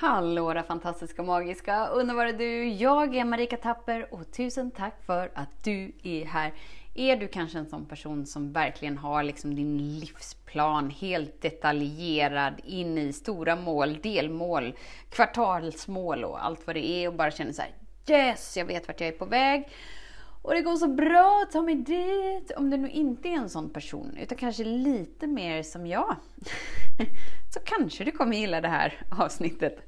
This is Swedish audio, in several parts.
Hallå där fantastiska, magiska, underbara du! Jag är Marika Tapper och tusen tack för att du är här. Är du kanske en sån person som verkligen har liksom din livsplan helt detaljerad in i stora mål, delmål, kvartalsmål och allt vad det är och bara känner så här, Yes, jag vet vart jag är på väg. Och det går så bra, ta mig dit. Om du nu inte är en sån person, utan kanske lite mer som jag. Så kanske du kommer gilla det här avsnittet.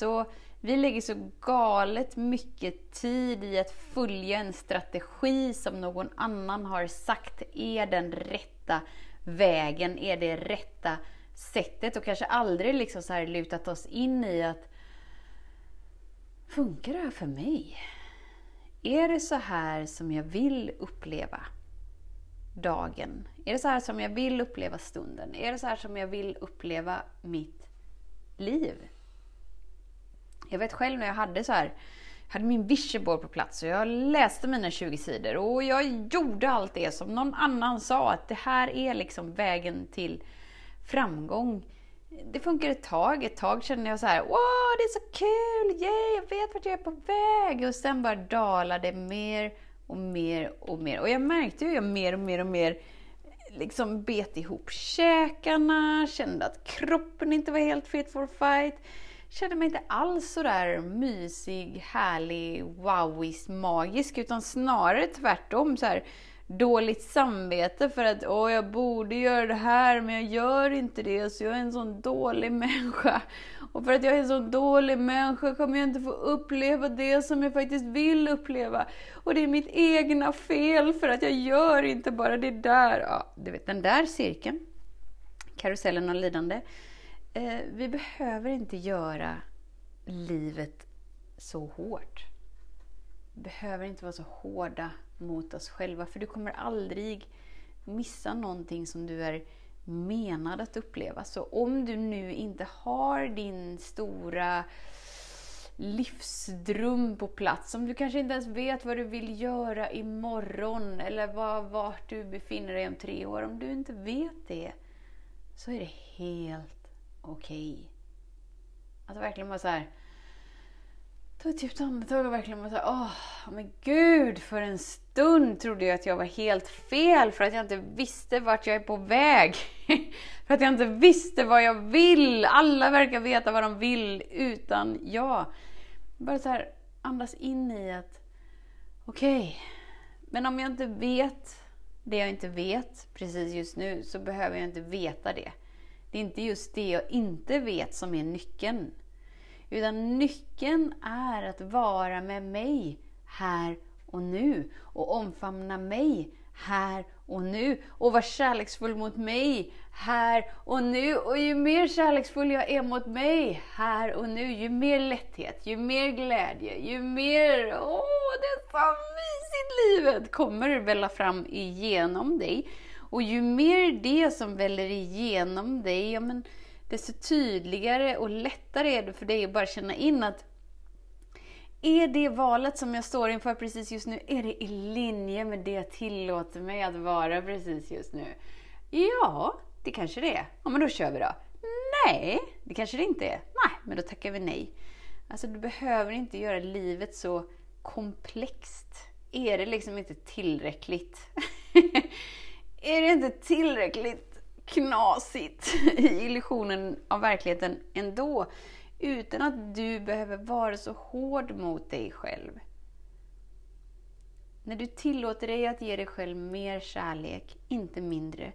Så vi lägger så galet mycket tid i att följa en strategi som någon annan har sagt är den rätta vägen, är det rätta sättet och kanske aldrig liksom så här lutat oss in i att Funkar det här för mig? Är det så här som jag vill uppleva dagen? Är det så här som jag vill uppleva stunden? Är det så här som jag vill uppleva mitt liv? Jag vet själv när jag hade så här, jag hade min visionboard på plats och jag läste mina 20 sidor och jag gjorde allt det som någon annan sa att det här är liksom vägen till framgång det funkar ett tag. Ett tag kände jag så här, wow, det är så kul, yay, jag vet vart jag är på väg. Och sen bara dalade mer och mer och mer. Och jag märkte hur jag mer och mer och mer liksom bet ihop käkarna, kände att kroppen inte var helt fit for fight. Kände mig inte alls så där mysig, härlig, wowis, magisk, utan snarare tvärtom. så här dåligt samvete för att åh, jag borde göra det här men jag gör inte det så jag är en sån dålig människa. Och för att jag är en sån dålig människa kommer jag inte få uppleva det som jag faktiskt vill uppleva. Och det är mitt egna fel för att jag gör inte bara det där. Ja, du vet den där cirkeln. Karusellen av lidande. Eh, vi behöver inte göra livet så hårt. Vi behöver inte vara så hårda mot oss själva. För du kommer aldrig missa någonting som du är menad att uppleva. Så om du nu inte har din stora livsdröm på plats, om du kanske inte ens vet vad du vill göra imorgon eller var, vart du befinner dig om tre år. Om du inte vet det, så är det helt okej. Okay. Alltså verkligen bara så här, ta ett djupt andetag och verkligen bara såhär, åh, men gud, för en stund trodde jag att jag var helt fel för att jag inte visste vart jag är på väg. för att jag inte visste vad jag vill. Alla verkar veta vad de vill utan jag. Bara så här, andas in i att, okej, okay, men om jag inte vet det jag inte vet precis just nu så behöver jag inte veta det. Det är inte just det jag inte vet som är nyckeln. Utan nyckeln är att vara med mig här och nu och omfamna mig här och nu och vara kärleksfull mot mig här och nu. Och ju mer kärleksfull jag är mot mig här och nu, ju mer lätthet, ju mer glädje, ju mer åh, det är så mysigt livet kommer välla fram igenom dig. Och ju mer det som väller igenom dig, ja men desto tydligare och lättare är det för dig att bara känna in att är det valet som jag står inför precis just nu, är det i linje med det jag tillåter mig att vara precis just nu? Ja, det kanske det är. Ja, men då kör vi då. Nej, det kanske det inte är. Nej, men då tackar vi nej. Alltså, du behöver inte göra livet så komplext. Är det liksom inte tillräckligt? är det inte tillräckligt knasigt i illusionen av verkligheten ändå. Utan att du behöver vara så hård mot dig själv. När du tillåter dig att ge dig själv mer kärlek, inte mindre.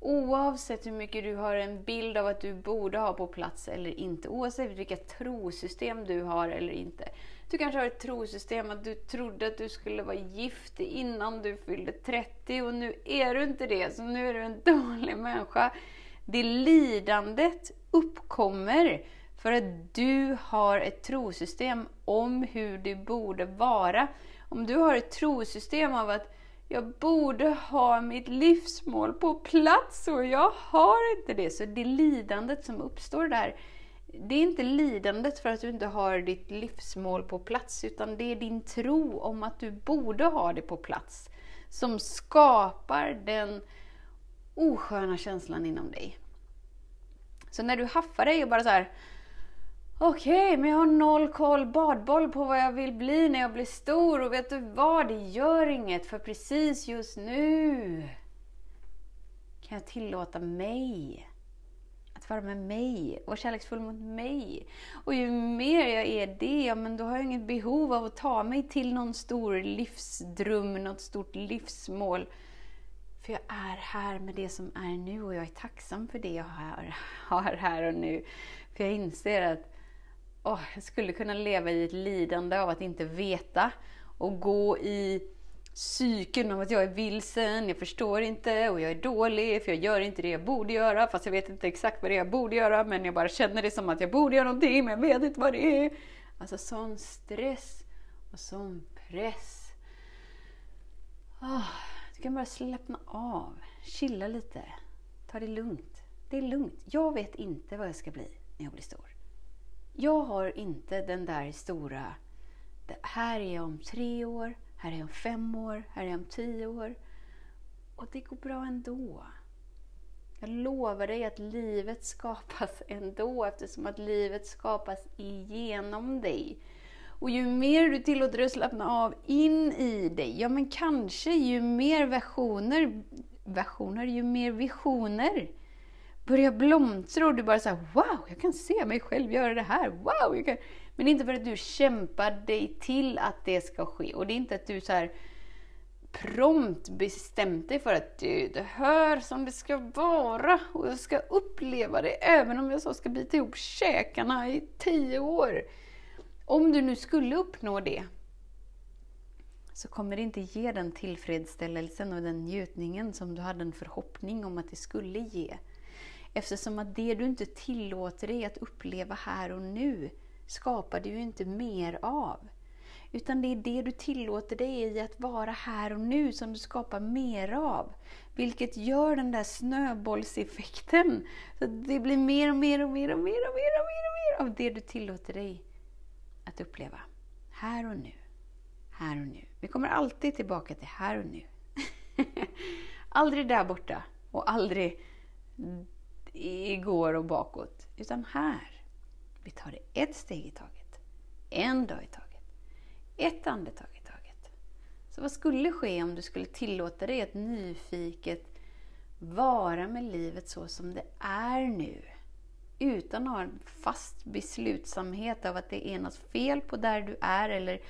Oavsett hur mycket du har en bild av att du borde ha på plats eller inte. Oavsett vilka trosystem du har eller inte. Du kanske har ett trosystem att du trodde att du skulle vara gift innan du fyllde 30 och nu är du inte det, så nu är du en dålig människa. Det lidandet uppkommer för att du har ett trosystem om hur det borde vara. Om du har ett trosystem av att jag borde ha mitt livsmål på plats och jag har inte det. Så det lidandet som uppstår där, det är inte lidandet för att du inte har ditt livsmål på plats, utan det är din tro om att du borde ha det på plats som skapar den osköna känslan inom dig. Så när du haffar dig och bara så här Okej, okay, men jag har noll koll badboll på vad jag vill bli när jag blir stor och vet du vad? Det gör inget för precis just nu kan jag tillåta mig att vara med mig, vara kärleksfull mot mig. Och ju mer jag är det, ja, men då har jag inget behov av att ta mig till någon stor livsdröm, något stort livsmål. För jag är här med det som är nu och jag är tacksam för det jag har, har här och nu. För jag inser att oh, jag skulle kunna leva i ett lidande av att inte veta och gå i psyken av att jag är vilsen, jag förstår inte och jag är dålig för jag gör inte det jag borde göra fast jag vet inte exakt vad det är jag borde göra men jag bara känner det som att jag borde göra någonting men jag vet inte vad det är. Alltså sån stress och sån press. Oh, du kan bara slappna av, chilla lite, ta det lugnt. Det är lugnt. Jag vet inte vad jag ska bli när jag blir stor. Jag har inte den där stora, här är jag om tre år, här är jag om fem år, här är jag om tio år. Och det går bra ändå. Jag lovar dig att livet skapas ändå eftersom att livet skapas igenom dig. Och ju mer du tillåter dig att slappna av in i dig, ja men kanske ju mer versioner, versioner, ju mer visioner börjar blomstra och du bara såhär, wow, jag kan se mig själv göra det här, wow! Jag kan... Men inte för att du kämpar dig till att det ska ske. Och det är inte att du så här prompt bestämt dig för att du, det hör som det ska vara och jag ska uppleva det även om jag så ska bita ihop käkarna i tio år. Om du nu skulle uppnå det så kommer det inte ge den tillfredsställelsen och den njutningen som du hade en förhoppning om att det skulle ge. Eftersom att det du inte tillåter dig att uppleva här och nu skapar du ju inte mer av. Utan det är det du tillåter dig i att vara här och nu som du skapar mer av. Vilket gör den där snöbollseffekten. Så det blir mer och mer och mer och mer och mer och mer, och mer av det du tillåter dig att uppleva. Här och nu. Här och nu. Vi kommer alltid tillbaka till här och nu. aldrig där borta och aldrig igår och bakåt. Utan här. Vi tar det ett steg i taget. En dag i taget. Ett andetag i taget. Så vad skulle ske om du skulle tillåta dig att nyfiket vara med livet så som det är nu? Utan att ha en fast beslutsamhet av att det är något fel på där du är eller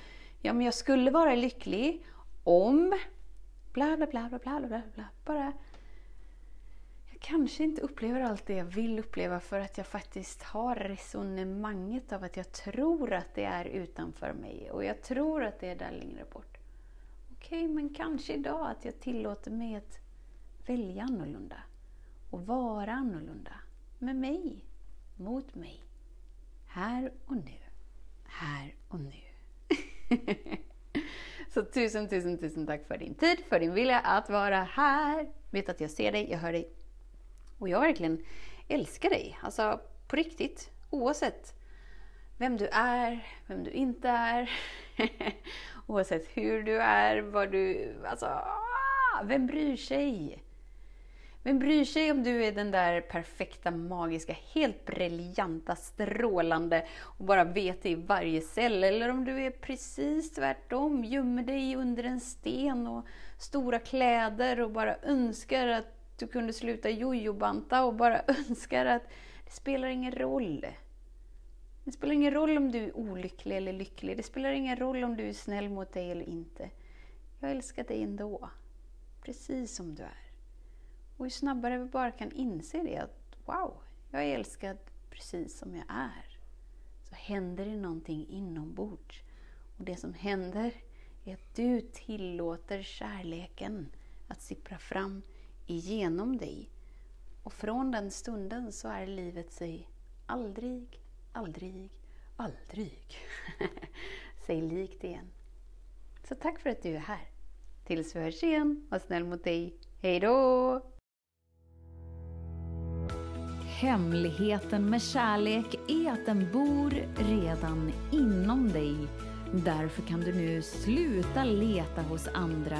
ja, men jag skulle vara lycklig om bla bla bla bla bla bla bla. Bara kanske inte upplever allt det jag vill uppleva för att jag faktiskt har resonemanget av att jag tror att det är utanför mig och jag tror att det är där längre bort. Okej, okay, men kanske idag att jag tillåter mig att välja annorlunda och vara annorlunda med mig, mot mig. Här och nu. Här och nu. Så tusen, tusen, tusen tack för din tid, för din vilja att vara här. Vet att jag ser dig, jag hör dig och jag verkligen älskar dig. Alltså på riktigt. Oavsett vem du är, vem du inte är. oavsett hur du är, vad du... Alltså, ah, vem bryr sig? Vem bryr sig om du är den där perfekta, magiska, helt briljanta, strålande och bara vet det i varje cell? Eller om du är precis tvärtom, gömmer dig under en sten och stora kläder och bara önskar att du kunde sluta jojobanta och bara önskar att det spelar ingen roll. Det spelar ingen roll om du är olycklig eller lycklig. Det spelar ingen roll om du är snäll mot dig eller inte. Jag älskar dig ändå. Precis som du är. Och ju snabbare vi bara kan inse det, att wow, jag är älskad precis som jag är. Så händer det någonting inombords. Och det som händer är att du tillåter kärleken att sippra fram igenom dig. Och från den stunden så är livet sig aldrig, aldrig, aldrig sig likt igen. Så tack för att du är här. Tills vi hörs igen, var snäll mot dig. Hej då! Hemligheten med kärlek är att den bor redan inom dig. Därför kan du nu sluta leta hos andra.